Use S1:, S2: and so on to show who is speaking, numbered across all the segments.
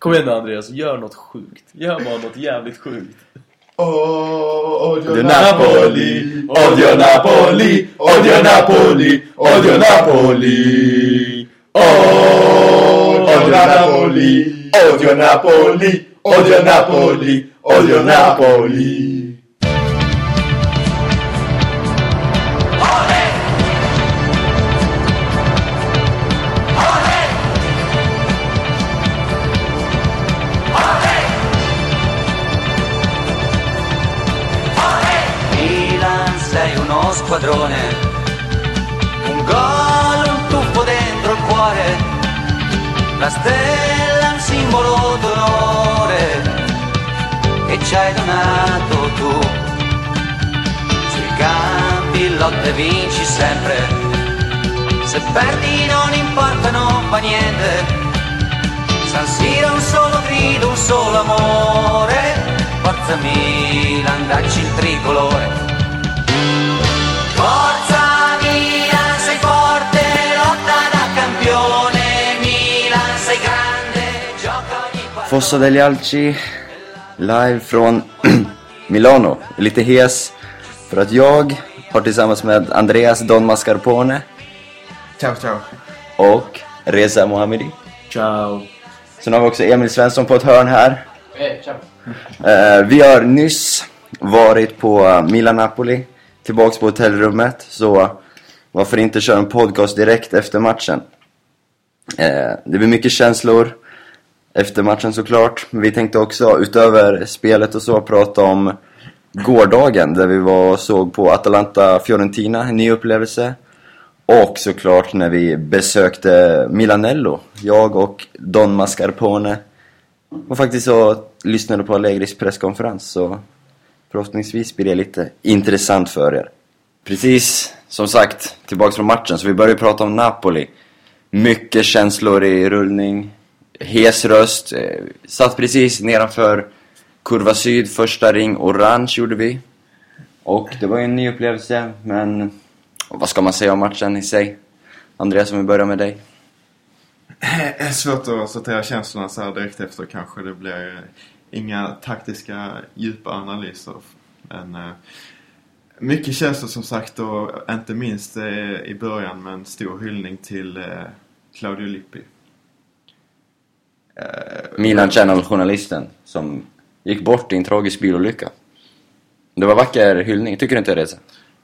S1: Kom igen Andreas, gör något sjukt. Gör bara något jävligt sjukt.
S2: Oh, odio Napoli,
S3: Odio Napoli, odio Napoli, odio Napoli.
S2: Oh,
S3: Odio Napoli, odio Napoli, odio Napoli, odio Napoli.
S4: Uno squadrone, un gol, un tuffo dentro il cuore, la stella, un simbolo d'onore che ci hai donato tu. Sui campi lotta e vinci sempre, se perdi non importa, non fa niente. San Siro un solo grido, un solo amore. Forza Milan, dacci il tricolore.
S3: Fossa degli Alci, live från Milano. Lite hes för att jag har tillsammans med Andreas Don Mascarpone
S2: Ciao, ciao.
S3: och Reza Mohammedi.
S1: Ciao.
S3: Sen har vi också Emil Svensson på ett hörn här.
S1: Eh, ciao.
S3: Eh, vi har nyss varit på eh, Milan-Napoli, tillbaks på hotellrummet, så varför inte köra en podcast direkt efter matchen? Eh, det blir mycket känslor efter matchen såklart, men vi tänkte också utöver spelet och så prata om gårdagen där vi var och såg på Atalanta-Fiorentina, en ny upplevelse. Och såklart när vi besökte Milanello, jag och Don Mascarpone och faktiskt så lyssnade på Allegris presskonferens så förhoppningsvis blir det lite intressant för er. Precis som sagt, tillbaks från matchen så vi börjar prata om Napoli. Mycket känslor i rullning, hes röst. Eh, Satt precis nedanför kurva syd, första ring, orange gjorde vi. Och det var ju en ny upplevelse, men vad ska man säga om matchen i sig? Andreas, om vi börjar med dig.
S2: Det är svårt att sortera känslorna så här direkt efter kanske. Det blir inga taktiska djupa analyser. Men eh, mycket känslor som sagt och inte minst eh, i början med en stor hyllning till eh, Claudio Lippi. Eh,
S3: Milan Channel-journalisten som gick bort i en tragisk bilolycka. Det var vacker hyllning, tycker du inte Reza?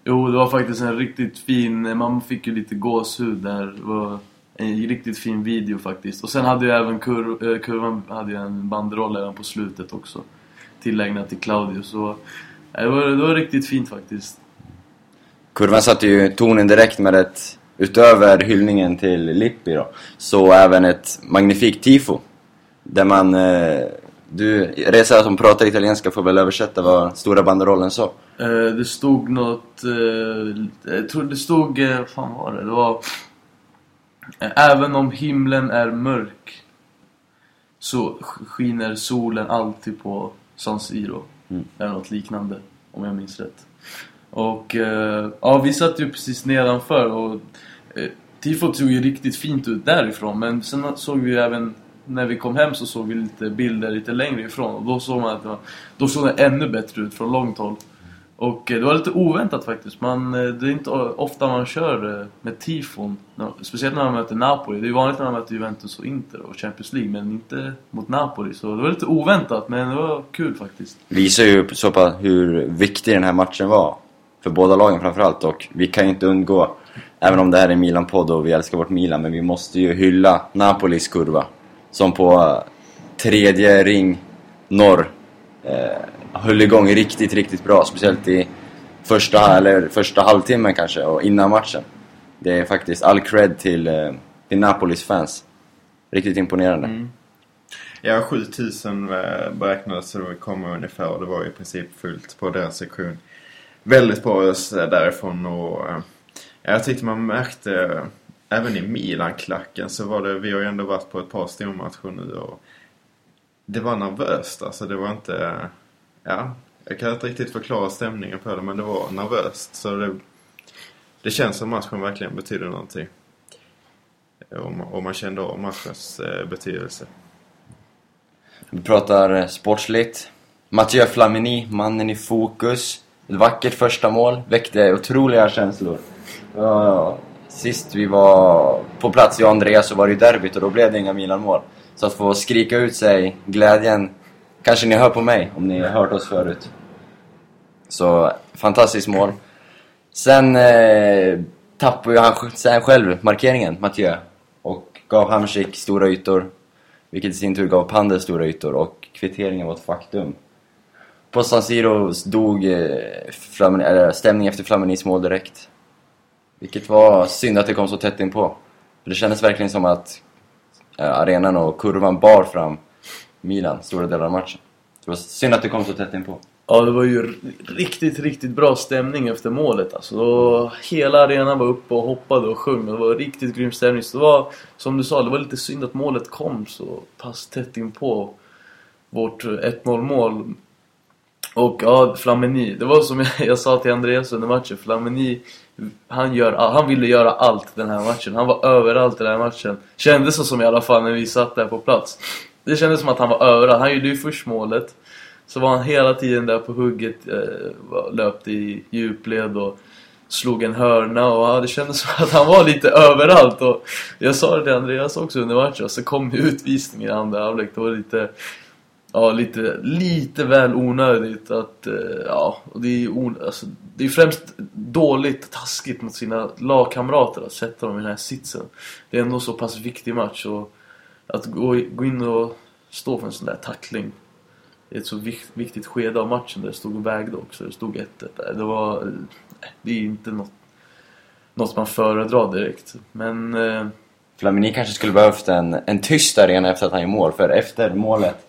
S1: Jo, det var faktiskt en riktigt fin... Man fick ju lite gåshud där. Det var en riktigt fin video faktiskt. Och sen hade ju även kur, eh, kurvan hade ju en banderoll även på slutet också. Tillägnad till Claudio. Så eh, det var, det var riktigt fint faktiskt.
S3: Kurvan satte ju tonen direkt med ett, utöver hyllningen till Lippi då, så även ett magnifikt tifo. Där man, eh, du, Reza som pratar italienska får väl översätta vad stora banderollen sa.
S1: Eh, det stod något... Eh, jag tror det stod... Eh, fan var det? Det var... Eh, även om himlen är mörk så sk- skiner solen alltid på San Siro.
S3: Mm.
S1: Eller något liknande, om jag minns rätt. Och eh, ja, vi satt ju precis nedanför och eh, tifot såg ju riktigt fint ut därifrån. Men sen såg vi ju även, när vi kom hem så såg vi lite bilder lite längre ifrån. Och då såg man att det var, då såg det ännu bättre ut från långt håll. Och eh, det var lite oväntat faktiskt. Man, eh, det är inte ofta man kör eh, med tifon. Speciellt när man möter Napoli. Det är vanligt när man möter Juventus och Inter och Champions League. Men inte mot Napoli. Så det var lite oväntat men det var kul faktiskt.
S3: Visar ju så pass hur viktig den här matchen var. För båda lagen framförallt och vi kan ju inte undgå, även om det här är Milan-podd och vi älskar vårt Milan, men vi måste ju hylla Napolis kurva. Som på tredje ring norr eh, höll igång riktigt, riktigt bra. Speciellt i första, eller första halvtimmen kanske och innan matchen. Det är faktiskt all cred till, eh, till Napolis fans. Riktigt imponerande. Mm.
S2: Ja, 7000 eh, beräknades det komma ungefär och det var i princip fullt på deras sektion. Väldigt bra ös därifrån och eh, jag tyckte man märkte även i Milan-klacken så var det, vi har ju ändå varit på ett par stormatcher nu och det var nervöst alltså. Det var inte, ja, jag kan inte riktigt förklara stämningen på det men det var nervöst. Så det, det känns som matchen verkligen betyder någonting. Och man, och man kände av matchens eh, betydelse.
S3: Vi pratar eh, sportsligt. Mathieu Flamini, mannen i fokus. Ett vackert första mål, väckte otroliga känslor. Ja, sist vi var på plats, jag och Andreas, så var det ju derbyt och då blev det inga Milan-mål. Så att få skrika ut sig glädjen, kanske ni hör på mig om ni har hört oss förut. Så, fantastiskt mål. Sen eh, tappade ju han sen själv markeringen, Mathieu. Och gav Hamsik stora ytor. Vilket i sin tur gav Pander stora ytor och kvitteringen var ett faktum. På San Siro dog eh, Flamen, eller, stämning efter Flaminis mål direkt. Vilket var synd att det kom så tätt inpå. För det kändes verkligen som att eh, arenan och kurvan bar fram Milan stora delar av matchen. Det var synd att det kom så tätt inpå.
S1: Ja, det var ju riktigt, riktigt bra stämning efter målet. Alltså, då, hela arenan var uppe och hoppade och sjöng. Det var riktigt grym stämning. Så det var, som du sa, det var lite synd att målet kom så pass tätt in på vårt 1-0 mål. Och ja, Flamini. Det var som jag, jag sa till Andreas under matchen. Flamini, han, gör, han ville göra allt den här matchen. Han var överallt i den här matchen. Kändes så som i alla fall när vi satt där på plats. Det kändes som att han var överallt. Han gjorde ju först målet. Så var han hela tiden där på hugget, eh, löpte i djupled och slog en hörna och ja, det kändes som att han var lite överallt. Och jag sa det till Andreas också under matchen, så kom utvisningen i andra halvlek. Det var lite, ja, lite, lite väl onödigt att, eh, ja, och det är, on, alltså, det är främst dåligt, taskigt mot sina lagkamrater att sätta dem i den här sitsen. Det är ändå så pass viktig match och att gå, gå in och stå för en sån där tackling i ett så viktigt skede av matchen där det stod och vägde också. Det stod 1-1 Det var... Eh, det är inte något, något man föredrar direkt. Men... Eh,
S3: Flamini kanske skulle behövt en, en tyst arena efter att han gör mål. För efter målet,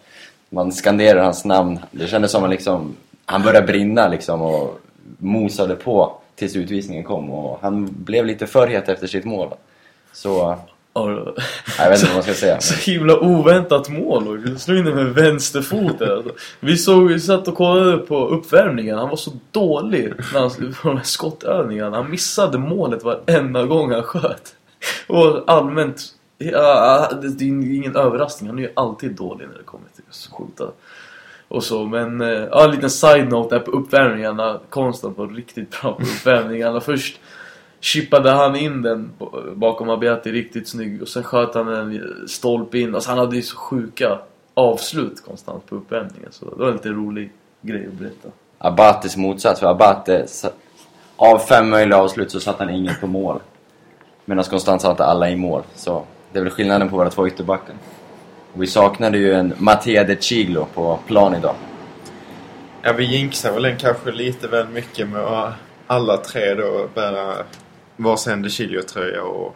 S3: man skanderar hans namn. Det kändes som att liksom, han började brinna liksom och mosade på tills utvisningen kom. Och han blev lite för het efter sitt mål. Så jag vet inte vad man ska säga.
S1: Så himla oväntat mål och slog in den med vänsterfoten. Alltså. Vi såg, vi satt och kollade på uppvärmningen. Han var så dålig när han, på de här skottövningarna. Han missade målet varenda gång han sköt. Och allmänt, ja, det är ingen överraskning. Han är ju alltid dålig när det kommer så sjukt skjuta. Och så, men eh, ja, en liten side-note där på uppvärmningarna. Konstant var riktigt bra på uppvärmningarna. Först chippade han in den bakom Abiati riktigt snygg och sen sköt han en stolpe in. Alltså han hade ju så sjuka avslut konstant på uppvärmningen så det var en lite rolig grej att berätta.
S3: Abates motsats, för Abate eh, av fem möjliga avslut så satte han inget på mål. Medan konstant satte alla i mål. Så det är väl skillnaden på våra två ytterbackar. Vi saknade ju en Mattia de Chiglo på plan idag.
S2: Ja, vi jinxar väl en kanske lite väl mycket med att alla tre då bära varsin DeCilio-tröja och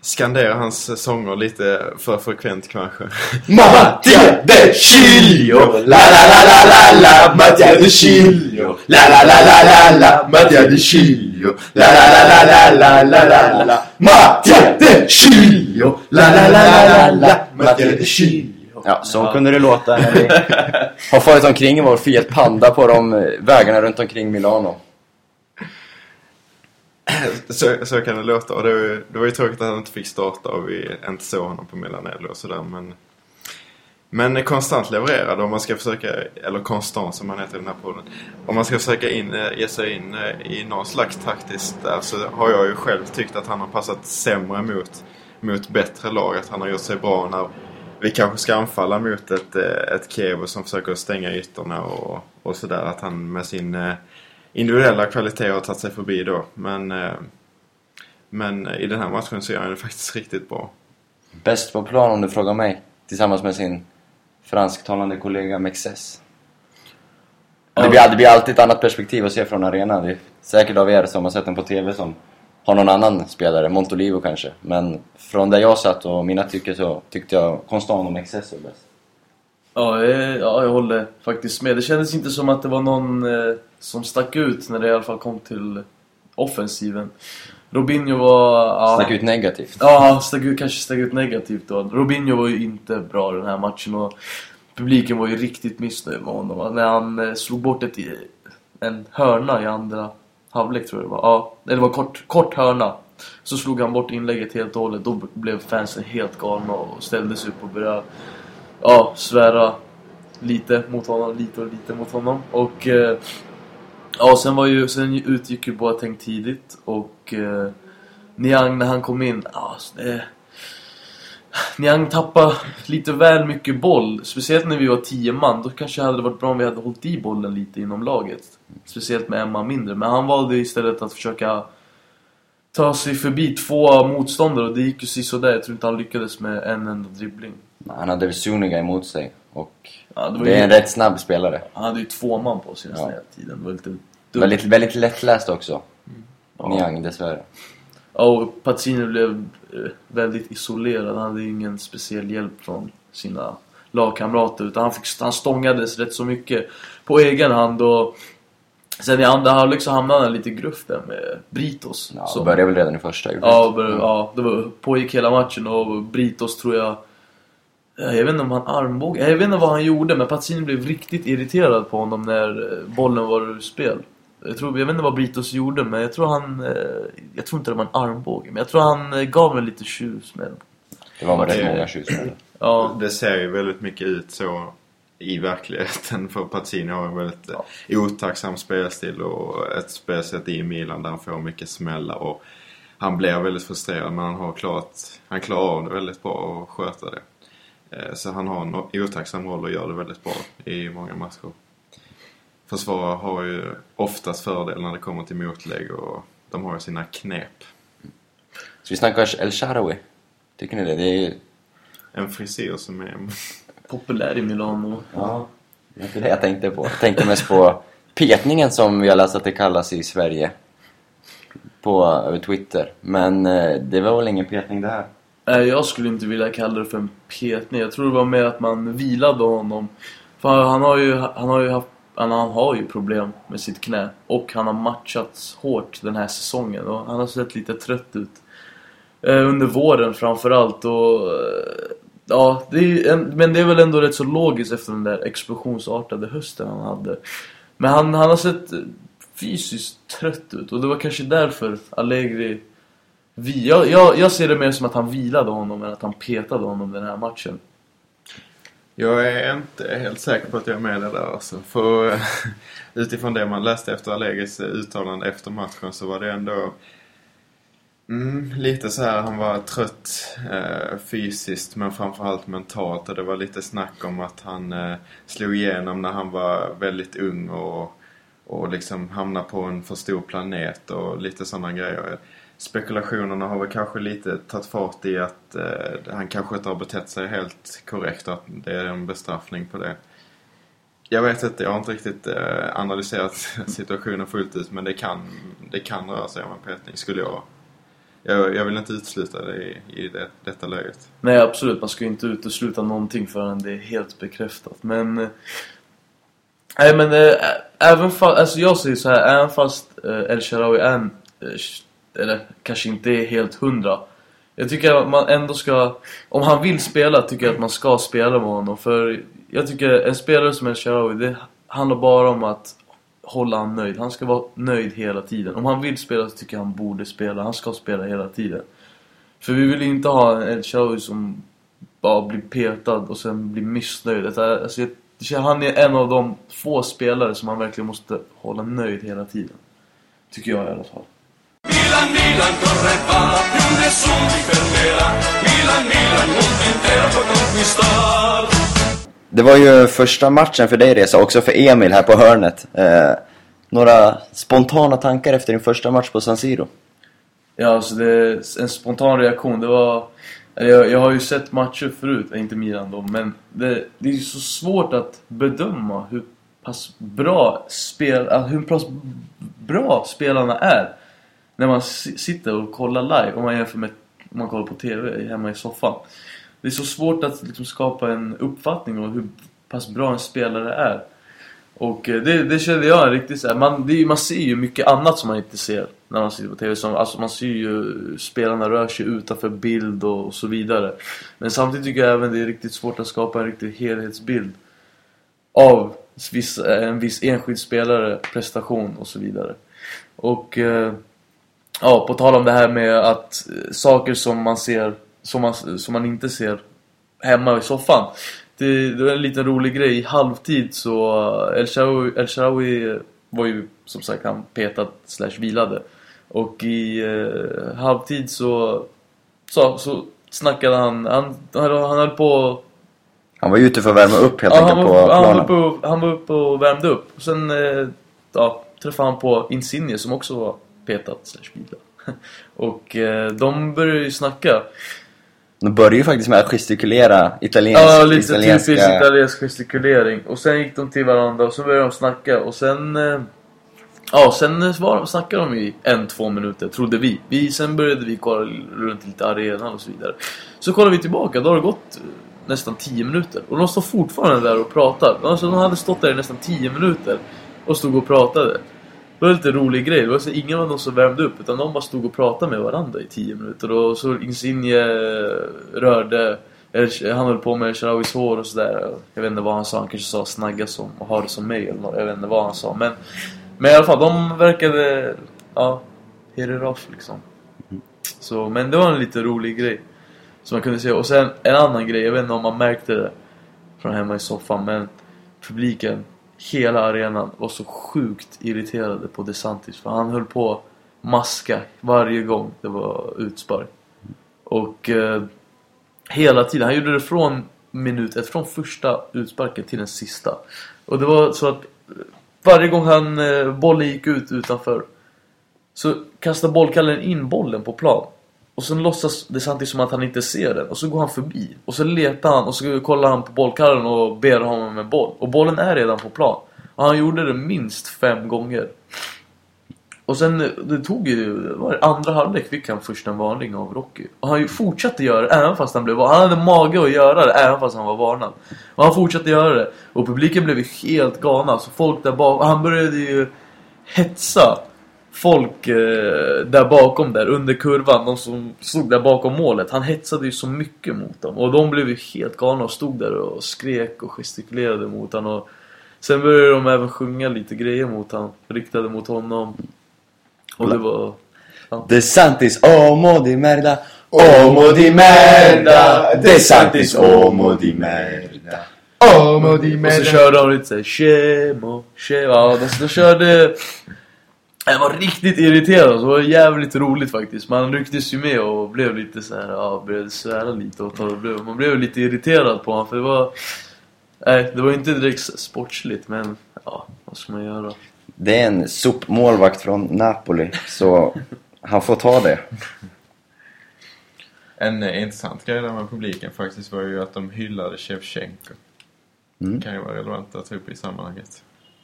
S2: skandera hans sånger lite för frekvent kanske.
S3: Mattia DeCilio! La la la la la la Mattia DeCilio! La la la la la la Mattia DeCilio! La la la la la la la la la Mattia DeCilio! La la la la la la Mattia DeCilio! Ja, så kunde det låta när vi har farit omkring i vår Fiat Panda på de vägarna runt omkring Milano.
S2: så, så kan det låta. Och det var, ju, det var ju tråkigt att han inte fick starta och vi inte såg honom på Milanello och sådär. Men, men konstant levererad om man ska försöka, eller konstant som han heter i den här podden. Om man ska försöka in, eh, ge sig in eh, i någon slags taktiskt där så har jag ju själv tyckt att han har passat sämre mot, mot bättre lag. Att han har gjort sig bra när vi kanske ska anfalla mot ett, eh, ett Kiev som försöker stänga ytorna och, och sådär. Att han med sin individuella kvalitet har tagit sig förbi då. Men, men i den här matchen så gör han det faktiskt riktigt bra.
S3: Bäst på plan om du frågar mig. Tillsammans med sin fransktalande kollega Mexes. Det blir, det blir alltid ett annat perspektiv att se från arenan. Det är säkert av er som har sett den på TV som har någon annan spelare, Montolivo kanske. Men från där jag satt och mina tycker så tyckte jag Constant och Mexes var bäst.
S1: Ja, jag, ja, jag håller faktiskt med. Det kändes inte som att det var någon eh, som stack ut när det i alla fall kom till offensiven. Robinho var... Ja,
S3: stack ut negativt?
S1: Ja, stack ut, kanske stack ut negativt då. Robinho var ju inte bra den här matchen och publiken var ju riktigt missnöjd med honom. När han eh, slog bort ett, en hörna i andra halvlek tror jag det var. Ja, det var kort, kort hörna. Så slog han bort inlägget helt och hållet. Då blev fansen helt galna och ställde sig upp och började ja, svära lite mot honom, lite och lite mot honom. Och eh, ja, sen var ju, sen utgick ju Boateng tidigt och eh, Niang när han kom in, ja, alltså, det, Niang tappade lite väl mycket boll. Speciellt när vi var tio man. Då kanske det hade varit bra om vi hade hållit i bollen lite inom laget. Speciellt med Emma mindre. Men han valde istället att försöka ta sig förbi två motståndare och det gick ju sådär. Jag tror inte han lyckades med en enda dribbling.
S3: Han hade väl Zuniga emot sig. Och
S1: Ja, det
S3: det
S1: ju,
S3: är en rätt snabb spelare.
S1: Han hade ju två man på sig nästan
S3: Ja.
S1: hela tiden. Det var lite dumt.
S3: Väldigt, väldigt lättläst också.
S1: Ja.
S3: Niang dessvärre.
S1: Ja, och Pazzini blev eh, väldigt isolerad. Han hade ingen speciell hjälp från sina lagkamrater. Utan han, fick, han stångades rätt så mycket på egen hand. Och sen i andra halvlek så hamnade han lite gruff där med Britos.
S3: Ja,
S1: som-
S3: började väl redan i första.
S1: Ja,
S3: han.
S1: bör, ja det var, pågick hela matchen och Britos tror jag... Jag vet inte om han armbåg... Jag vet inte vad han gjorde men Pazzini blev riktigt irriterad på honom när eh, bollen var ur spel. Jag, tror, jag vet inte vad Britos gjorde men jag tror han... eh, Jag tror inte det var en armbåge men jag tror han eh, gav mig lite tjus med den.
S3: Det var rätt många tjusmål.
S1: Ja,
S2: Det ser ju väldigt mycket ut så i verkligheten. För Pazzini har en väldigt ja. otacksam spelstil och ett spelsätt i Milan där han får mycket smällar. Och han blir väldigt frustrerad men han har klart, han klarar av det väldigt bra och sköter det. Eh, Så han har en otacksam roll och gör det väldigt bra i många matcher. Försvarare har ju oftast fördel när det kommer till motlägg och de har ju sina knep.
S3: Så vi snackar El Sharawi. Tycker ni det? Det är ju...
S2: En frisyr som är
S1: populär i Milano.
S3: Ja. Det är inte det jag tänkte på. Jag tänkte mest på petningen som vi har läst att det kallas i Sverige. På över Twitter. Men eh, det var väl ingen petning det här?
S1: Nej, jag skulle inte vilja kalla det för en petning. Jag tror det var mer att man vilade honom. För han har ju, han har ju haft han, han har ju problem med sitt knä. Och han har matchats hårt den här säsongen. Och han har sett lite trött ut. Eh, under våren framförallt. Och, eh, ja, det en, men det är väl ändå rätt så logiskt efter den där explosionsartade hösten han hade. Men han, han har sett eh, fysiskt trött ut. Och det var kanske därför Allegri vi, jag, jag, jag ser det mer som att han vilade honom än att han petade honom den här matchen.
S2: Jag är inte helt säker på att jag är med där alltså. För utifrån det man läste efter Allegis uttalande efter matchen så var det ändå mm, lite så här han var trött eh, fysiskt men framförallt mentalt. Och det var lite snack om att han eh, slog igenom när han var väldigt ung och, och liksom hamnade på en för stor planet och lite sådana grejer. Spekulationerna har väl kanske lite tagit fart i att eh, han kanske inte har betett sig helt korrekt och att det är en bestraffning på det. Jag vet inte, jag har inte riktigt eh, analyserat situationen fullt ut men det kan, det kan röra sig om en petning skulle jag... Jag, jag vill inte utesluta det i, i det, detta läget.
S1: Nej absolut, man ska ju inte utesluta någonting förrän det är helt bekräftat. Men... eh, Nej men eh, även fast, alltså jag säger så här, även fast eh, El Sharawi är en, eh, eller kanske inte är helt hundra. Jag tycker att man ändå ska, om han vill spela tycker jag att man ska spela med honom. För jag tycker en spelare som El Sharawi, det handlar bara om att hålla han nöjd. Han ska vara nöjd hela tiden. Om han vill spela så tycker jag han borde spela. Han ska spela hela tiden. För vi vill inte ha en El Shaarawy som bara blir petad och sen blir missnöjd. Alltså, jag, han är en av de få spelare som man verkligen måste hålla nöjd hela tiden. Tycker jag i alla fall.
S5: Milan, Milan corre va, più nessuno ti fermerà. Milan, Milan, mondo intero può conquistar.
S3: Det var ju första matchen för dig Reza, också för Emil här på hörnet. Eh, några spontana tankar efter din första match på San Siro?
S1: Ja, alltså det är en spontan reaktion. Det var... Jag, jag har ju sett matcher förut, inte Milan då, men det, det är ju så svårt att bedöma hur pass bra spel, äh, hur pass bra spelarna är. När man sitter och kollar live, om man jämför med om man kollar på TV hemma i soffan. Det är så svårt att liksom skapa en uppfattning om hur pass bra en spelare är. Och eh, det, det kände jag riktigt så här. Man, det, man ser ju mycket annat som man inte ser när man sitter på TV. Som, alltså man ser ju eh, spelarna rör sig utanför bild och, och så vidare. Men samtidigt tycker jag även det är riktigt svårt att skapa en riktig helhetsbild av viss, eh, en viss enskild spelare, prestation och så vidare. Och eh, ja, på tal om det här med att eh, saker som man ser, som man, som man inte ser hemma i soffan. det, det var en liten rolig grej. I halvtid så... eh, El Shaarawy, El Shaarawy var ju som sagt han petad slash vilade. Och i eh, halvtid så, så... Så snackade han... Han, han, han höll på...
S3: Han var ute för att värma upp helt
S1: Ja,
S3: enkelt på
S1: var, han, var
S3: planen.
S1: uppe och, han var uppe och värmde upp. Och sen eh, ja, träffade han på Insigne som också var petad slash vilad. Och eh, de började ju snacka.
S3: De började ju faktiskt med att gestikulera italiensk,
S1: Ja, lite
S3: italienska...
S1: typisk italiensk gestikulering. Och sen gick de till varandra och så började de snacka. Och sen... eh, Ja, sen var, snackade de i en, två minuter, trodde vi. vi. Sen började vi kolla runt lite arenan och så vidare. Så kollade vi tillbaka, då har det gått eh, nästan 10 minuter. Och de står fortfarande där och pratar. Alltså de hade stått där i nästan 10 minuter och stod och pratade. Det var en lite rolig grej. Det var så ingen av dem som värmde upp utan de bara stod och pratade med varandra i 10 minuter. Och så Insigne rörde, han höll på med Sharawis hår och sådär. Jag vet inte vad han sa, han kanske sa snagga som och ha det som mig eller något. Jag vet inte vad han sa. Men, men i alla fall, de verkade, ja, hit it liksom. Så, men det var en lite rolig grej. Som man kunde se. Och sen en annan grej, jag vet inte om man märkte det från hemma i soffan men publiken, hela arenan var så sjukt irriterade på DeSantis för han höll på att maska varje gång det var utspark. Och eh, hela tiden, han gjorde det från minut ett, från första utsparken till den sista. Och det var så att varje gång han eh, bollen gick ut utanför så kastade bollkallen in bollen på plan. Och sen låtsas det samtidigt som att han inte ser den. Och så går han förbi. Och så letar han och så kollar han på bollkallen och ber honom om en boll. Och bollen är redan på plan. Och han gjorde det minst fem gånger. Och sen, det tog ju, det var det andra halvlek fick han först en varning av Rocky. Och han fortsatte göra det även fast han blev varnad. Han hade mage att göra det även fast han var varnad. Och han fortsatte göra det. Och publiken blev ju helt galna. Så folk där bak, han började ju hetsa folk eh, där bakom där under kurvan, de som stod där bakom målet. Han hetsade ju så mycket mot dem och de blev ju helt galna och stod där och skrek och gestikulerade mot honom. Och sen började de även sjunga lite grejer mot honom, riktade mot honom. Och det var...
S3: De Santis, omo di merda, omo di merda, De Santis, omo di merda.
S2: Omo di
S1: Och så körde de lite såhär Shemo, shemo. Ja, de, de körde... Jag var riktigt irriterad, så det var jävligt roligt faktiskt. Man rycktes ju med och blev lite så här, ja, började svära lite och ta, blev, man blev lite irriterad på honom för det var... Nej, det var inte direkt sportsligt men ja, vad ska man göra?
S3: Det är en sopmålvakt från Napoli, så han får ta det.
S2: En eh, intressant grej där med publiken faktiskt var ju att de hyllade Shevchenko.
S3: Mm.
S2: Kan ju vara relevant att ta upp i sammanhanget.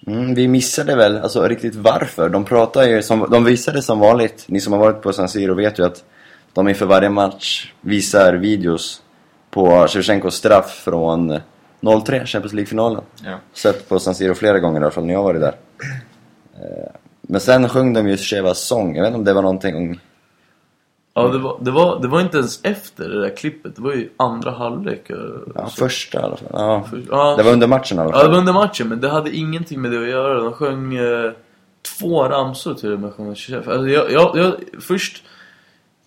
S3: Mm, vi missade väl alltså riktigt varför. De pratar ju som, de visade som vanligt, ni som har varit på San Siro vet ju att de inför varje match visar videos på Shevchenkos straff från 03, Champions League-finalen.
S2: Ja.
S3: Sett på San Siro flera gånger i alla fall när jag varit där. Eh, Men sen sjöng de ju Shevas sång, jag vet inte om det var någonting...
S1: Ja, det var, det, var, det var inte ens efter det där klippet, det var ju andra halvlek. eh,
S3: Ja,
S1: så-
S3: första i alla fall. Ja.
S1: för- ja,
S3: Det var under matchen i alla
S1: Ja, det
S3: fall.
S1: var under matchen, men det hade ingenting med det att göra. De sjöng eh, två ramsor till och med. Alltså, jag, jag, jag, först...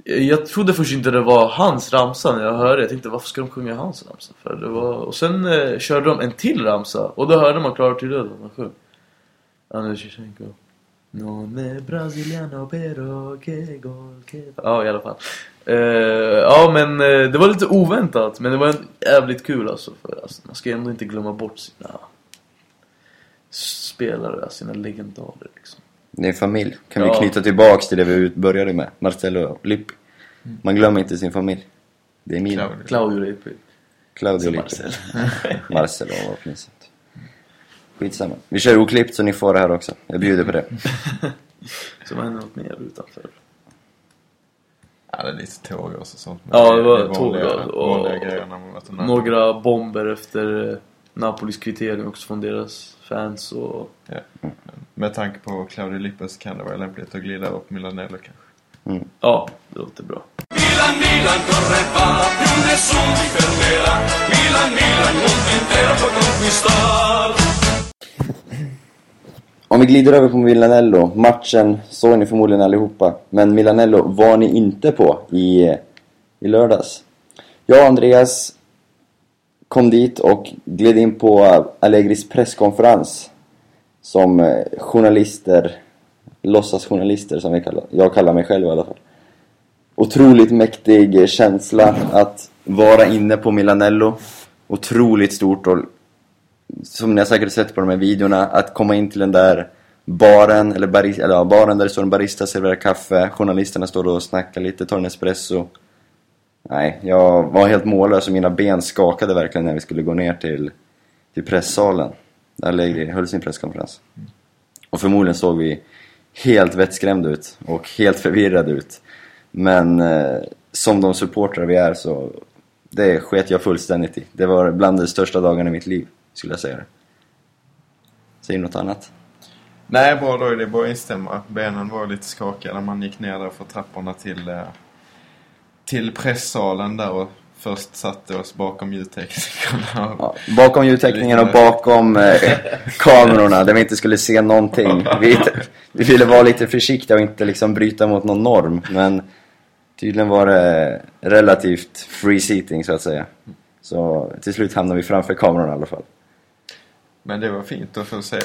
S1: Jag trodde först inte det var hans ramsa när jag hörde. Jag tänkte, varför ska de sjunga hans ramsa? För det var, och sen eh, körde de en till ramsa. Och då hörde man klart till röd. Man sjöng. Anders Shevchenko. Non è brasiliano pero che gol che... Ja, i alla fall. Eh, ja, men eh, det var lite oväntat. Men det var en jävligt kul alltså. För, alltså man ska ju ändå inte glömma bort sina spelare, sina legendarer liksom.
S3: Din familj. Kan
S1: Ja.
S3: vi knyta tillbaks till det vi började med. Marcello och Lippi. Man glömmer inte sin familj. Det är min.
S2: Claudio.
S1: Lippi.
S3: Claudio Lippi.
S1: Marcel.
S3: Marcelo var. Skitsamma. Vi kör oklippt så ni får det här också. Jag bjuder på det.
S1: Som hände något mer utanför.
S2: Ja, det är lite tåggas och sånt. men
S1: Ja, det var
S2: vanliga-
S1: tåggas och-. Några bomber efter eh, Napolis kvittering också från deras fans och...
S2: Ja. Med tanke på Claudio Lippes kan det vara lämpligt att glida upp Milanello kanske.
S1: Ja, det låter bra.
S5: Milan, Milan corre va, più nessuno ti fermerà. Milan, Milan, mondo intero puoi conquistar.
S3: Om vi glider över på Milanello. Matchen såg ni förmodligen allihopa. Men Milanello var ni inte på i, i lördags. Jag och Andreas kom dit och gled in på Allegris presskonferens som eh, journalister, låtsasjournalister som vi kallar, jag kallar mig själv i alla fall. Otroligt mäktig känsla att vara inne på Milanello. Otroligt stort och som ni har säkert sett på de här videorna, att komma in till den där baren, eller, baris, eller ja, baren där det står en barista, serverar kaffe, journalisterna står och snackar lite, tar en espresso. Nej, jag var helt mållös och mina ben skakade verkligen när vi skulle gå ner till, till presssalen. Där Allegri höll sin presskonferens. Och förmodligen såg vi helt vettskrämda ut och helt förvirrade ut. Men eh, som de supportrar vi är så det sket jag fullständigt i. Det var bland de största dagarna i mitt liv, skulle jag säga det. Säger du något annat?
S2: Nej, bra då. Det är bara att instämma. Benen var lite skakiga när man gick ner där för trapporna till, eh, till presssalen där och först satte oss bakom ljudteknikerna.
S3: Ja, bakom ljudtäckningen och bakom eh, kamerorna där vi inte skulle se någonting. Vi, vi ville vara lite försiktiga och inte liksom bryta mot någon norm. Men tydligen var det relativt free seating så att säga. Så till slut hamnade vi framför kamerorna i alla fall.
S2: Men det var fint att få se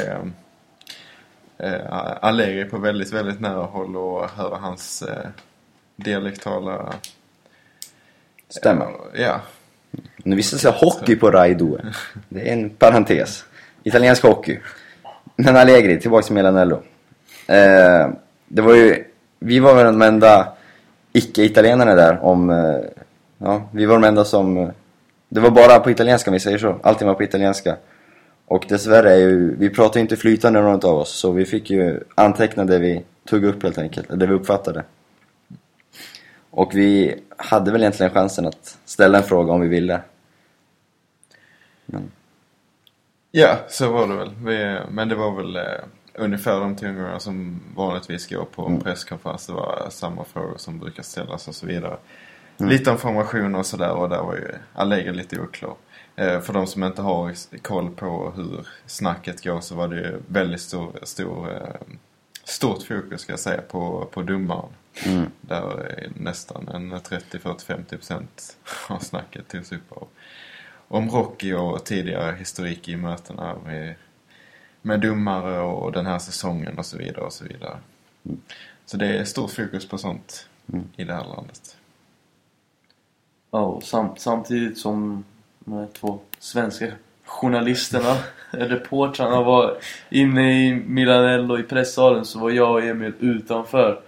S2: eh, Allegri på väldigt, väldigt nära håll och höra hans eh, dialektala...
S3: Stämmer.
S2: Eh, ja.
S3: Nu visste sig hockey på Rai Due. Det är en parentes. Italiensk hockey. Men Allegri, tillbaka till Milanello. Eh, det var ju... Vi var väl de enda icke-italienarna där om... Eh, ja, vi var de enda som... Det var bara på italienska om vi säger så. Allting var på italienska. Och dessvärre är ju... Vi pratar ju inte flytande någon av oss. Så vi fick ju anteckna det vi tog upp helt enkelt. Det vi uppfattade. Och vi hade väl egentligen chansen att ställa en fråga om vi ville. Men,
S2: Ja, så var det väl. Vi, men det var väl eh, ungefär de tongångarna som vanligtvis går på
S3: Mm.
S2: presskonferens. Det var samma frågor som brukar ställas och så vidare. Lite om formationer och sådär och där var ju Allegri lite oklar. Eh, för de som inte har koll på hur snacket går så var det ju väldigt stor, stor, eh, stort fokus ska jag säga på, på domaren.
S3: mm,
S2: Där är nästan en 30, 40, 50 procent av snacket togs upp av om Rocky och tidigare historik i mötena med, med domare och den här säsongen och så vidare och så vidare. Så det är stort fokus på sånt i det här landet.
S1: Ja, och samt, samtidigt som de här två svenska journalisterna, reportrarna var inne i Milanello i pressalen så var jag och Emil utanför.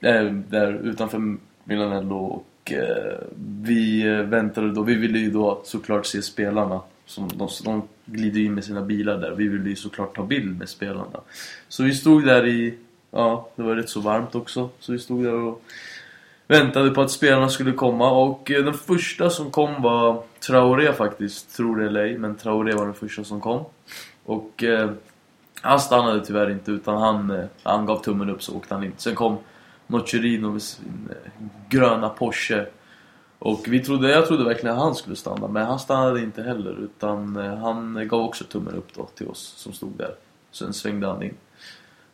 S1: Äh, där utanför Milanello och eh, vi eh, väntade då. Vi ville ju då såklart se spelarna. Som de, de glider in med sina bilar där. Vi ville ju såklart ta bild med spelarna. Så vi stod där i, ja det var rätt så varmt också. Så vi stod där och väntade på att spelarna skulle komma och eh, den första som kom var Traoré faktiskt, tror det eller ej, men Traoré var den första som kom. Och eh, han stannade tyvärr inte utan han, eh, han gav tummen upp så åkte han in. Sen kom Nocerino med sin eh, gröna Porsche. Och vi trodde, jag trodde verkligen att han skulle stanna, men han stannade inte heller utan eh, han gav också tummen upp då till oss som stod där. Sen svängde han in.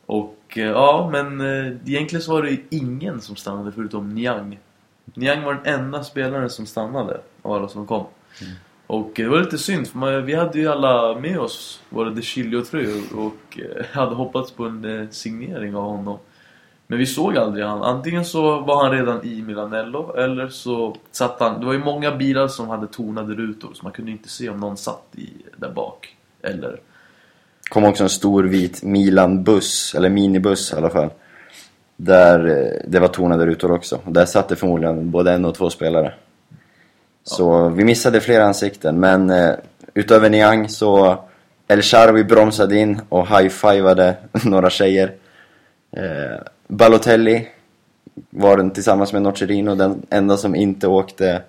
S1: Och eh, ja, men eh, egentligen så var det ju ingen som stannade förutom Niang. Niang var den enda spelaren som stannade av alla som kom. Mm. Och det var lite synd för man, vi hade ju alla med oss våra De Chilio-tröjor och eh, hade hoppats på en eh, signering av honom. Men vi såg aldrig han. Antingen så var han redan i Milanello eller så satt han... Det var ju många bilar som hade tonade rutor så man kunde inte se om någon satt i, där bak. Eller...
S3: kom också en stor vit Milan-buss, eller minibuss i alla fall. Där eh, det var tonade rutor också. Där satt det förmodligen både en och två spelare. Så vi missade flera ansikten, men eh, utöver Niang så El Sharwi bromsade in och high-fivade några tjejer. Eh, Balotelli var den tillsammans med Nocerino den enda som inte åkte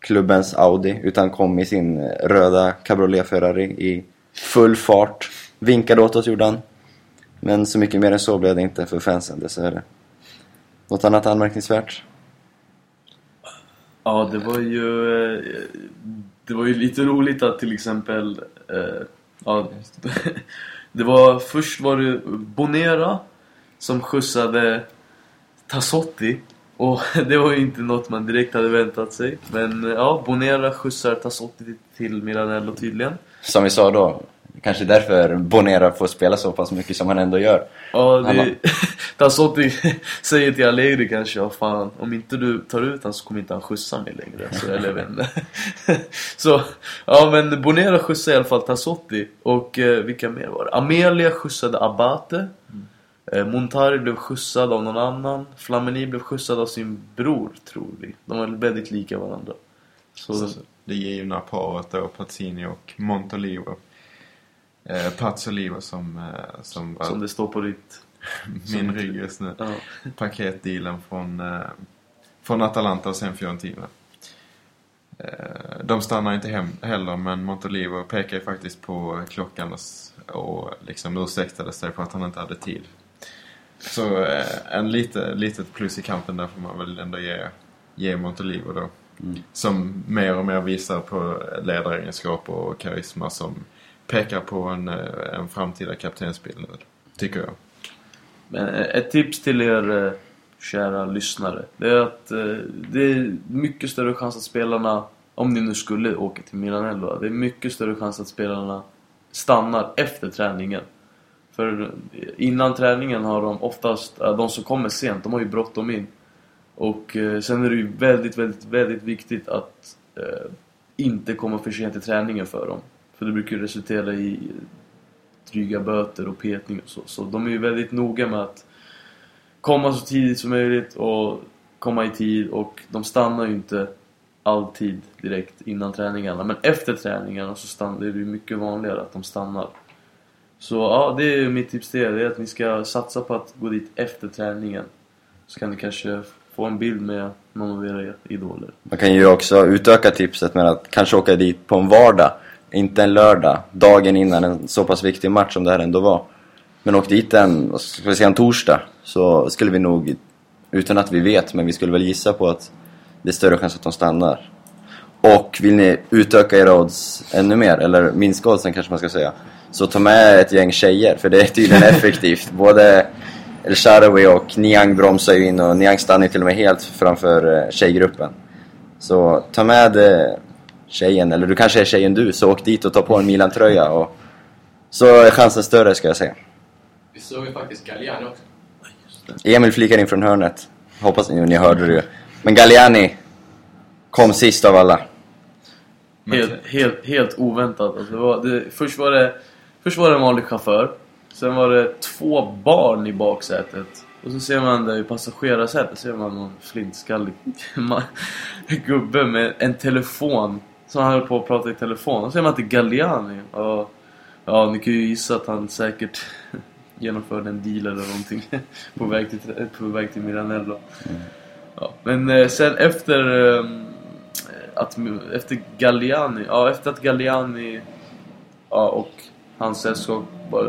S3: klubbens Audi utan kom i sin eh, röda Cabriolet Ferrari i full fart. Vinkade åt oss gjorde han. Men så mycket mer än så blev det inte för fansen dessvärre. Något annat anmärkningsvärt?
S1: Ja, det var ju... eh, Det var ju lite roligt att till exempel... Eh, ja, det var... Först var det Bonera som skjutsade Tassotti Och det var ju inte något man direkt hade väntat sig. Men eh, ja, Bonera skjutsar Tassotti till Milanello tydligen.
S3: Som vi sa då, kanske därför Bonera får spela så pass mycket som han ändå gör.
S1: Ja,
S3: Han
S1: det... Tassotti säger till Allegri kanske, ja fan, om inte du tar ut han så kommer inte han skjutsa mig längre. Så, eller inte. så, ja men Bonera skjutsade i alla fall Tassotti. Och eh, vilka mer var det? Amelia skjutsade Abate. Eh, Montari blev skjutsad av någon annan. Flamini blev skjutsad av sin bror, tror vi. De var väldigt lika varandra. Så,
S2: Så det givna paret då, Pazzini och Montolivo. Eh, Pazzolivo som, eh, som var
S1: som det står på ditt...
S2: min rygg just nu.
S1: Ja.
S2: Paketdealen från, eh, från Atalanta och sen Fiorentina. Eh, de stannar inte hem heller men Montolivo pekar ju faktiskt på klockan och, liksom ursäktade sig för att han inte hade tid. Så en lite, litet plus i kampen där får man väl ändå ge, ge Montolivo då. Som mer och mer visar på ledaregenskaper och karisma som pekar på en, eh, en framtida kaptensbild, tycker jag.
S1: Men eh, ett tips till er eh, kära lyssnare. Det är att eh, det är mycket större chans att spelarna, om ni nu skulle åka till Milanello, det är mycket större chans att spelarna stannar efter träningen. För innan träningen har de oftast, de som kommer sent, de har ju bråttom in. Och eh, sen är det ju väldigt, väldigt, väldigt viktigt att eh, inte komma för sent till träningen för dem. För det brukar ju resultera i dryga böter och petning och så. Så de är ju väldigt noga med att komma så tidigt som möjligt och komma i tid och de stannar ju inte alltid direkt innan träningarna. Men efter träningarna så stannar, det är det ju mycket vanligare att de stannar. Så ja, det är mitt tips till er. Det är att ni ska satsa på att gå dit efter träningen. Så kan ni kanske få en bild med någon av era idoler.
S3: Man kan ju också utöka tipset med att kanske åka dit på en vardag, inte en lördag, dagen innan en så pass viktig match som det här ändå var. Men åk dit en, ska vi säga, en torsdag, så skulle vi nog, utan att vi vet, men vi skulle väl gissa på att det är större chans att de stannar. Och vill ni utöka era odds ännu mer, eller minska oddsen kanske man ska säga, så ta med ett gäng tjejer, för det är tydligen effektivt. Både El Sharawi och Niang bromsar ju in och Niang stannar ju till och med helt framför eh, tjejgruppen. Så ta med eh, tjejen, eller du kanske är tjejen du, så åk dit och ta på en Milan-tröja och så är chansen större ska jag säga.
S6: Vi såg ju faktiskt Galliani också.
S3: Emil flikar in från hörnet. Hoppas ni, ni hörde det ju. Men Galliani kom sist av alla.
S1: Helt, helt, helt oväntat. Alltså det var, det, först, var det, först var det en vanlig chaufför. Sen var det två barn i baksätet. Och så ser man där i passagerarsätet ser man någon flintskallig gubbe med en telefon. Som han höll på att prata i telefon. Och så ser man är Galliani. Och, ja, ni kan ju gissa att han säkert genomförde en deal eller någonting. på, väg till, på väg till Miranello. Ja, men eh, sen efter ehm, att, efter Galliani, ja efter att Galliani ja, och hans sällskap,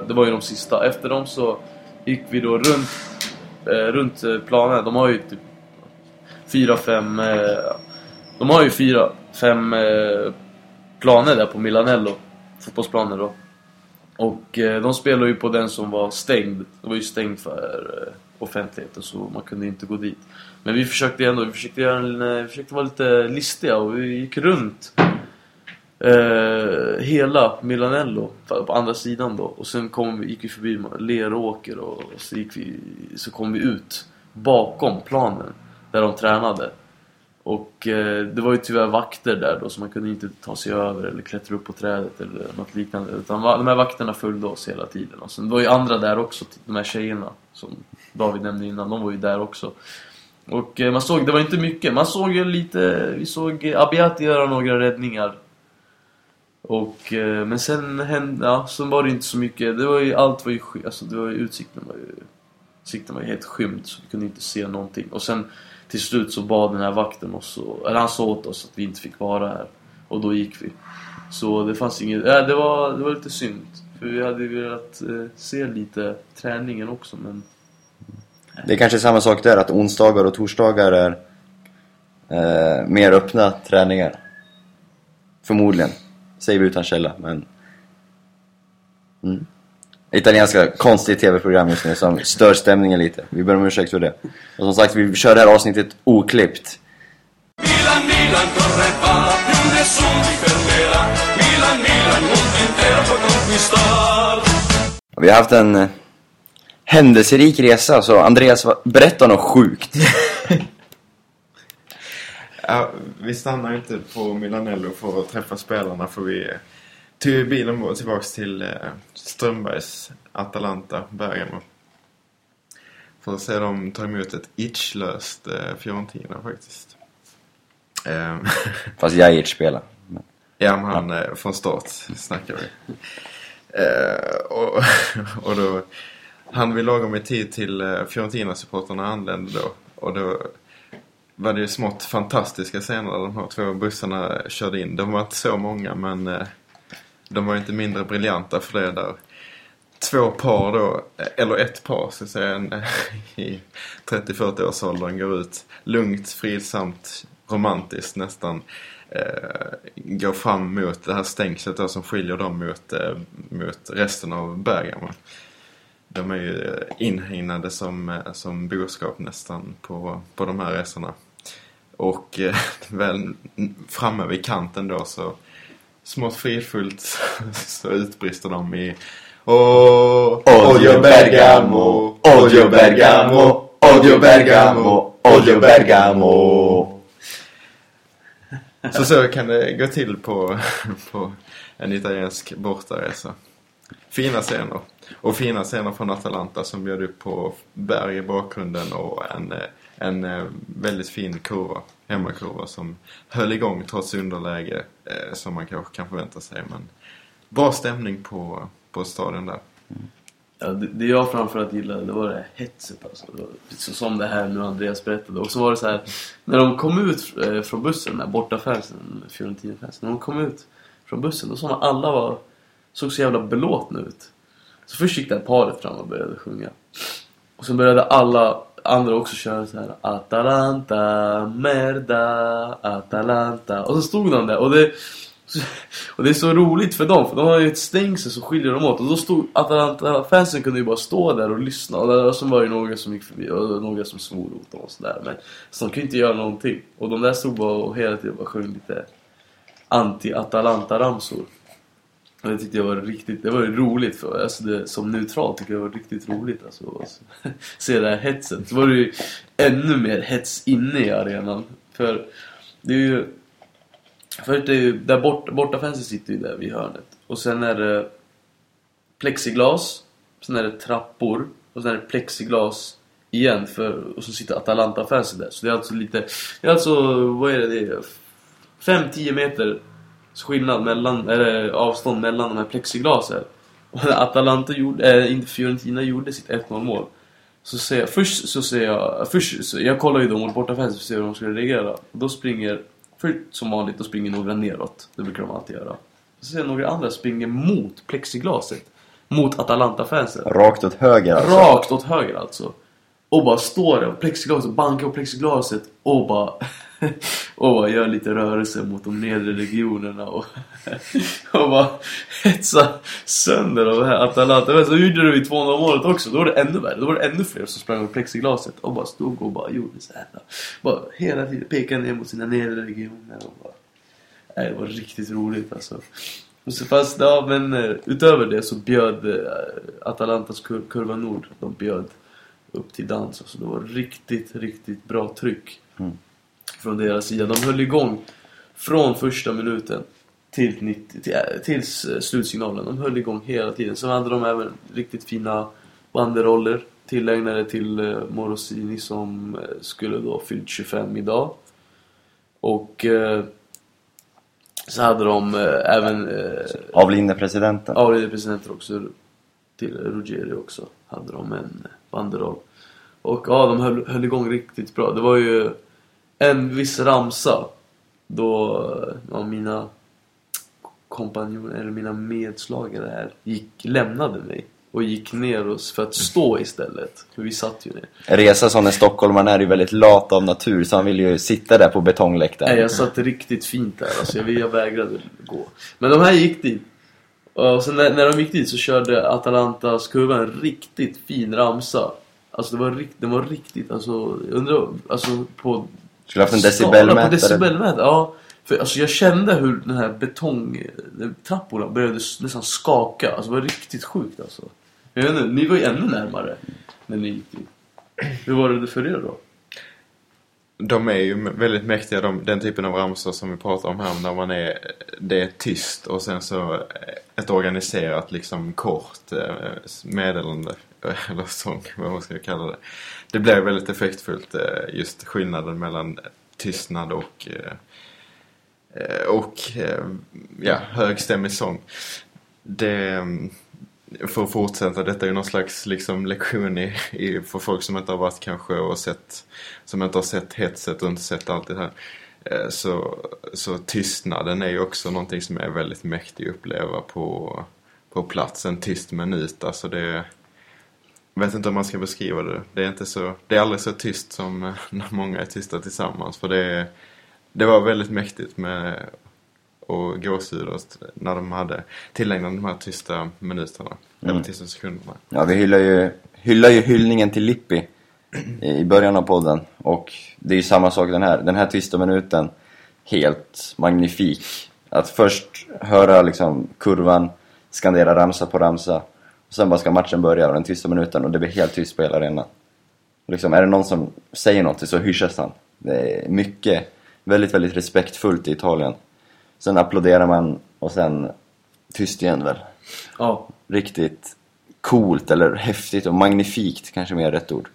S1: det var ju de sista. Efter dem så gick vi då runt, eh, runt eh, planen. De har ju typ fyra, fem, de har ju fyra, fem eh, planer där på Milanello, fotbollsplaner då. Och eh, de spelade ju på den som var stängd. Den var ju stängd för eh, offentligheten så man kunde inte gå dit. Men vi försökte ändå, vi försökte, göra en, eh, vi försökte vara lite listiga och vi gick runt eh, hela Milanello på på andra sidan då. Och sen kom vi, gick vi förbi Leråker och, och så, gick vi, så kom vi ut bakom planen där de tränade. Och eh, det var ju tyvärr vakter där då så man kunde inte ta sig över eller klättra upp på trädet eller något liknande. Utan de här vakterna följde oss hela tiden. Och sen det var ju andra där också, de här tjejerna som David nämnde innan, de var ju där också. Och eh, man såg, det var inte mycket, man såg ju lite, vi såg Abiati göra några räddningar. Och, eh, men sen hände, ja, sen var det inte så mycket, det var ju, allt var ju, alltså det var ju, utsikten var ju, utsikten var ju helt skymd så vi kunde inte se någonting. Och sen till slut så bad den här vakten oss, eller han sa åt oss att vi inte fick vara här. Och då gick vi. Så det fanns inget, äh, det var, det var lite synd. För vi hade ju velat eh, se lite träningen också men
S3: Det är kanske samma sak där, att onsdagar och torsdagar är eh, mer öppna träningar. Förmodligen. Säger vi utan källa, men... Mm italienska konstigt tv-program just nu som stör stämningen lite. Vi ber om ursäkt för det. Och som sagt, vi kör det här avsnittet oklippt.
S5: Milan, Milan correva, più nessuno ti fermerà. Milan, Milan, mondo intero può conquistar.
S3: Vi har haft en eh, händelserik resa, så Andreas, berätta något sjukt.
S2: Ja, vi stannar inte på Milanello för att träffa spelarna för vi tog bilen tillbaks till eh, Strömbergs Atalanta, Bergamo. För att se dem ta emot ett itchlöst eh, Fiorentina faktiskt. Eh,
S3: Fast Jajic spelar. Men-
S2: Ja, men han eh, från start snackar vi. Eh, och, och då, han vill lagom i tid till eh, Fiorentina-supportrarna anlände då. Och då var det ju smått fantastiska scener där de här två bussarna körde in. De var inte så många men eh, de var ju inte mindre briljanta för det där. Två par då, eller ett par så att säga, en, i 30-40 års åldern går ut lugnt, fridsamt, romantiskt nästan. Eh, går fram mot det här stängslet då som skiljer dem mot, eh, mot resten av Bergamo. De är ju inhägnade som, eh, som boskap nästan på, på de här resorna. Och eh, väl framme vid kanten då så smått fridfullt så utbrister de i Oh,
S3: Odio Bergamo, odio Bergamo, odio Bergamo, odio Bergamo.
S2: Så så kan det gå till på, på en italiensk bortaresa. Fina scener. Och fina scener från Atalanta som bjöd upp på berg i bakgrunden och en, eh, en eh, väldigt fin kurva, hemmakurva som höll igång trots underläge eh, som man kanske kan förvänta sig. Men bra stämning på, på stadion där.
S1: Ja, det, det jag framförallt gillade det var det här hetset alltså. Så, som det här nu Andreas berättade. Och så var det så här, när de kom ut eh, från bussen, där här bortafansen, Fiorentina-fansen. När de kom ut från bussen, då såg man alla var, såg så jävla belåtna ut. Så först gick det här paret fram och började sjunga. Och sen började alla andra också körde så här Atalanta, merda, Atalanta. Och så stod de där och det och det är så roligt för dem, för de har ju ett stängsel som skiljer dem åt. Och då stod Atalanta-fansen kunde ju bara stå där och lyssna. Och där, så var det några som gick förbi och några som svor åt dem och sådär. Men så de kunde inte göra någonting. Och de där stod bara och hela tiden bara sjöng lite anti-Atalanta-ramsor. Och det tyckte jag var riktigt, det var ju roligt för alltså det, som neutral tycker jag det var riktigt roligt alltså, att alltså, se det här hetset. Så var det ju ännu mer hets inne i arenan. För det är ju för det är ju, där bort, bortafansen sitter ju där vid hörnet. Och sen är det plexiglas, sen är det trappor och sen är det plexiglas igen för, och så sitter Atalanta-fansen där. Så det är alltså lite, det är alltså, vad är det? det är 5-10 meter skillnad mellan, eller avstånd mellan de här plexiglasen. Och när Atalanta gjorde, äh, inte Fiorentina gjorde sitt 1-0 mål. Så ser jag, först så ser jag, först så, jag kollar ju då mot bortafansen för att se hur de skulle reagera. Och då springer, för som vanligt, då springer några neråt. Det brukar de alltid göra. Så ser jag några andra springer mot plexiglaset. Mot Atalanta-fansen.
S3: Rakt åt höger alltså.
S1: Rakt åt höger alltså. Och bara står där och plexiglaset, bankar på plexiglaset och bara, och bara gör lite rörelse mot de nedre regionerna och, och bara hetsar sönder de här Atalanta. Men så gjorde du i 200 målet också, då var det ännu värre. Då var det ännu fler som sprang på plexiglaset och bara stod och bara gjorde så här. Bara hela tiden pekade ner mot sina nedre regioner och bara... Nej, det var riktigt roligt alltså. Fast, ja men eh, utöver det så bjöd eh, Atalantas kur kurva Nord, de bjöd upp till dans. Alltså det var riktigt, riktigt bra tryck från deras sida. De höll igång från första minuten till, 90, till, äh, tills eh, slutsignalen. De höll igång hela tiden. Sen hade de även riktigt fina banderoller tillägnade till eh, Morosini som eh, skulle då fyllt 25 idag. Och eh, så hade de eh, även eh,
S3: Avlidne presidenten.
S1: avlidne presidenter också till Ruggeri också hade de en banderoll. Och ja, de höll, höll igång riktigt bra. Det var ju en viss ramsa då ja, mina kompanjoner, eller mina medslagare här, gick, lämnade mig och gick ner oss för att stå istället. För vi satt ju ner.
S3: Resa som en stockholmaren är ju väldigt lat av natur så han vill ju sitta där på betongläktaren.
S1: Nej, jag satt riktigt fint där. Alltså, jag, jag vägrade gå. Men de här gick dit. Och sen när, när de gick dit så körde Atalantas kurva en riktigt fin ramsa. Alltså det var, rikt, den var riktigt, alltså, jag undrar, alltså på...
S3: Skulle haft en decibelmätare.
S1: På decibelmätare, ja. För alltså jag kände hur den här betongtrapporna började nästan skaka. Alltså det var riktigt sjukt alltså. Jag vet inte, ni var ju ännu närmare när ni gick dit. Hur var det för er då?
S2: De är ju väldigt mäktiga, de, den typen av ramsor som vi pratar om här, när man är, det är tyst och sen så eh, ett organiserat liksom kort eh, meddelande, eller sång, vad man ska kalla det. Det blir väldigt effektfullt, eh, just skillnaden mellan tystnad och, och ja, högstämmig sång. Det, mm, för att fortsätta, detta är ju någon slags liksom lektion i, i, för folk som inte har varit kanske och sett, som inte har sett hetset och inte sett allt det här. Eh, så, så tystnaden är ju också någonting som är väldigt mäktig att uppleva på, på plats. En tyst minut, alltså det jag vet inte om man ska beskriva det. Det är inte så, det är aldrig så tyst som eh, när många är tysta tillsammans. För det, det var väldigt mäktigt med och gåshud när de hade tillägnat de här tysta minuterna. Eller tysta sekunderna.
S3: Ja, vi hyllar ju, hyllar ju hyllningen till Lippi i början av podden. Och det är ju samma sak den här. Den här tysta minuten, helt magnifik. Att först höra liksom kurvan, skandera ramsa på ramsa. Och sen bara ska matchen börja och den tysta minuten och det blir helt tyst på hela arenan. Liksom, är det någon som säger något så hyschas han. Det är mycket, väldigt, väldigt respektfullt i Italien. Sen applåderar man och sen tyst igen väl
S1: Ja,
S3: riktigt coolt eller häftigt och magnifikt kanske mer rätt ord.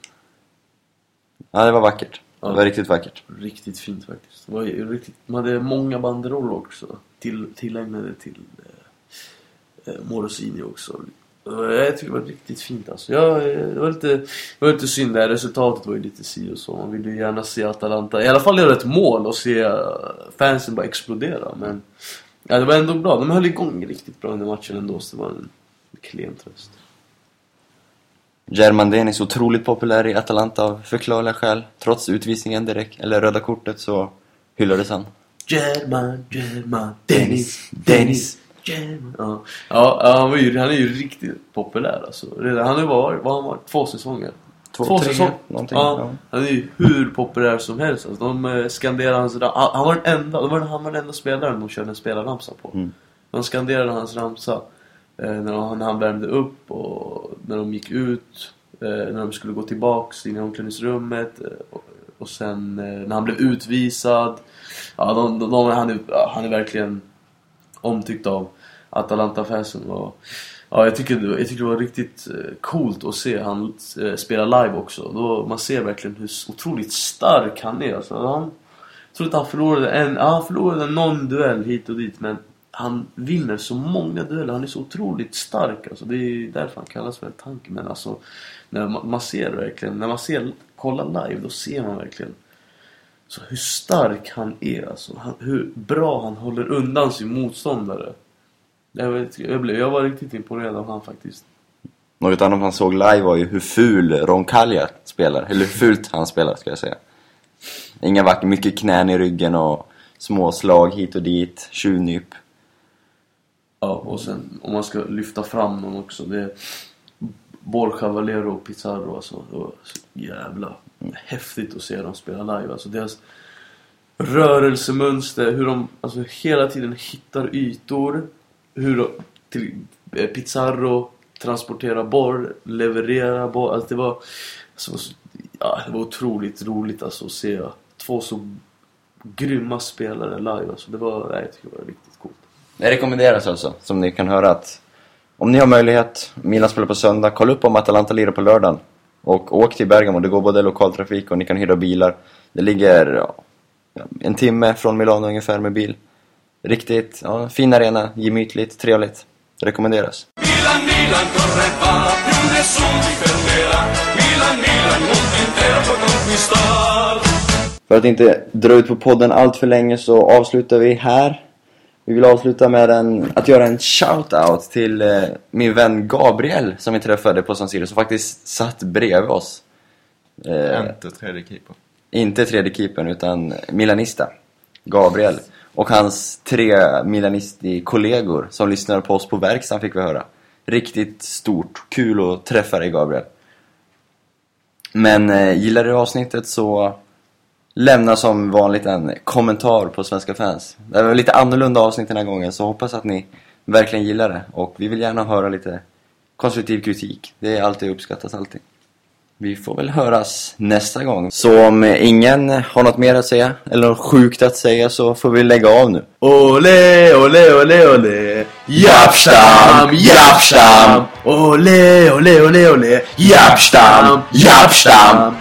S3: Ja, det var vackert. Det var
S1: Ja.
S3: riktigt vackert.
S1: riktigt fint faktiskt. Det var riktigt, man hade många banderoller också. Till, tillägnade till eh, eh, Morosini också. Jag tycker det var riktigt fint alltså. Ja, det, var lite, det var lite synd där. Resultatet var ju lite si och så. Man ville ju gärna se Atalanta, i alla fall göra ett mål och se eh, fansen bara explodera. Men ja, det var ändå bra. De höll igång riktigt bra under matchen ändå. Så det var en klen tröst.
S3: German Denis otroligt populär i Atalanta av förklarliga skäl. Trots utvisningen direkt, eller röda kortet, så hyllades han.
S1: German, German, Dennis, Dennis, Ja, ja han, var ju, han är ju riktigt populär alltså. Redan, han har varit, vad har han varit? Två säsonger?
S3: Två, tre, någonting,
S1: Ja,
S3: ja.
S1: Han är ju hur populär som helst. Alltså, de eh, skanderar hans ram- han, var den enda, de var, han var den enda spelaren de körde en spelarramsa på.
S3: Mm.
S1: De skanderade hans ramsa eh, när, han, när han värmde upp och när de gick ut. Eh, när de skulle gå tillbaks in i omklädningsrummet. Eh, och, och sen eh, när han blev utvisad. Ja, de, de, de, han, är, han är verkligen omtyckt av Atalanta-fansen. Ja, jag, tycker, det- jag tycker det var riktigt eh, coolt att se han eh, spela live också. Då, man ser verkligen hur otroligt stark han är. Alltså, han, jag tror inte han förlorade en, han förlorade någon duell hit och dit men han vinner så många dueller. Han är så otroligt stark. Alltså, det är därför han kallas för en tanke. Men alltså, när man, man ser verkligen, när man ser, kollar live, då ser man verkligen så hur stark han är. Alltså, han, hur bra han håller undan sin motståndare. Jag, vet, jag, blev, jag var riktigt imponerad av han faktiskt.
S3: Något annat man såg live var ju hur ful Roncaglia spelar. Eller hur fult han spelar, ska jag säga. Inga vackra, mycket knän i ryggen och små slag hit och dit, tjuvnyp.
S1: Ja, och sen om man ska lyfta fram någon också. Det är Borja Valero och Pizarro alltså. Det var så jävla häftigt att se dem spela live. Alltså deras rörelsemönster, hur de alltså, hela tiden hittar ytor. Hur till eh, Pizarro transporterar boll, leverera boll. Alltså det var, alltså, ja, det var otroligt roligt alltså, att se två så grymma spelare live. Alltså, det var, nej, jag det var riktigt coolt.
S3: Det rekommenderas alltså, som ni kan höra att om ni har möjlighet, Milan spelar på söndag, kolla upp om Atalanta lirar på lördagen. Och åk till Bergamo, det går både lokaltrafik och ni kan hyra bilar. Det ligger ja, en timme från Milano ungefär med bil. Riktigt, ja, fin arena, gemytligt, trevligt. Rekommenderas.
S5: Milan, Milan corre va, più nessuno ti fermerà. Milan, Milan, mondo intero può conquistar.
S3: För att inte dra ut på podden allt för länge så avslutar vi här. Vi vill avsluta med en, att göra en shout-out till eh, min vän Gabriel som vi träffade på San Siro som faktiskt satt bredvid oss. Eh,
S2: Inte tredje keeper.
S3: inte tredje keepern utan Milanista. Gabriel. Och hans tre Milanisti-kollegor som lyssnar på oss på verkstaden fick vi höra. Riktigt stort. Kul att träffa dig Gabriel. Men eh, gillar du avsnittet så lämna som vanligt en kommentar på Svenska fans. Det var lite annorlunda avsnitt den här gången så hoppas att ni verkligen gillar det. Och vi vill gärna höra lite konstruktiv kritik. Det är alltid uppskattas alltid. Vi får väl höras nästa gång. Så om ingen har något mer att säga, eller något sjukt att säga, så får vi lägga av nu.
S1: Ole, ole, ole, ole.
S3: Japstam, japstam.
S1: Ole, ole, ole, ole.
S3: Japstam, japstam.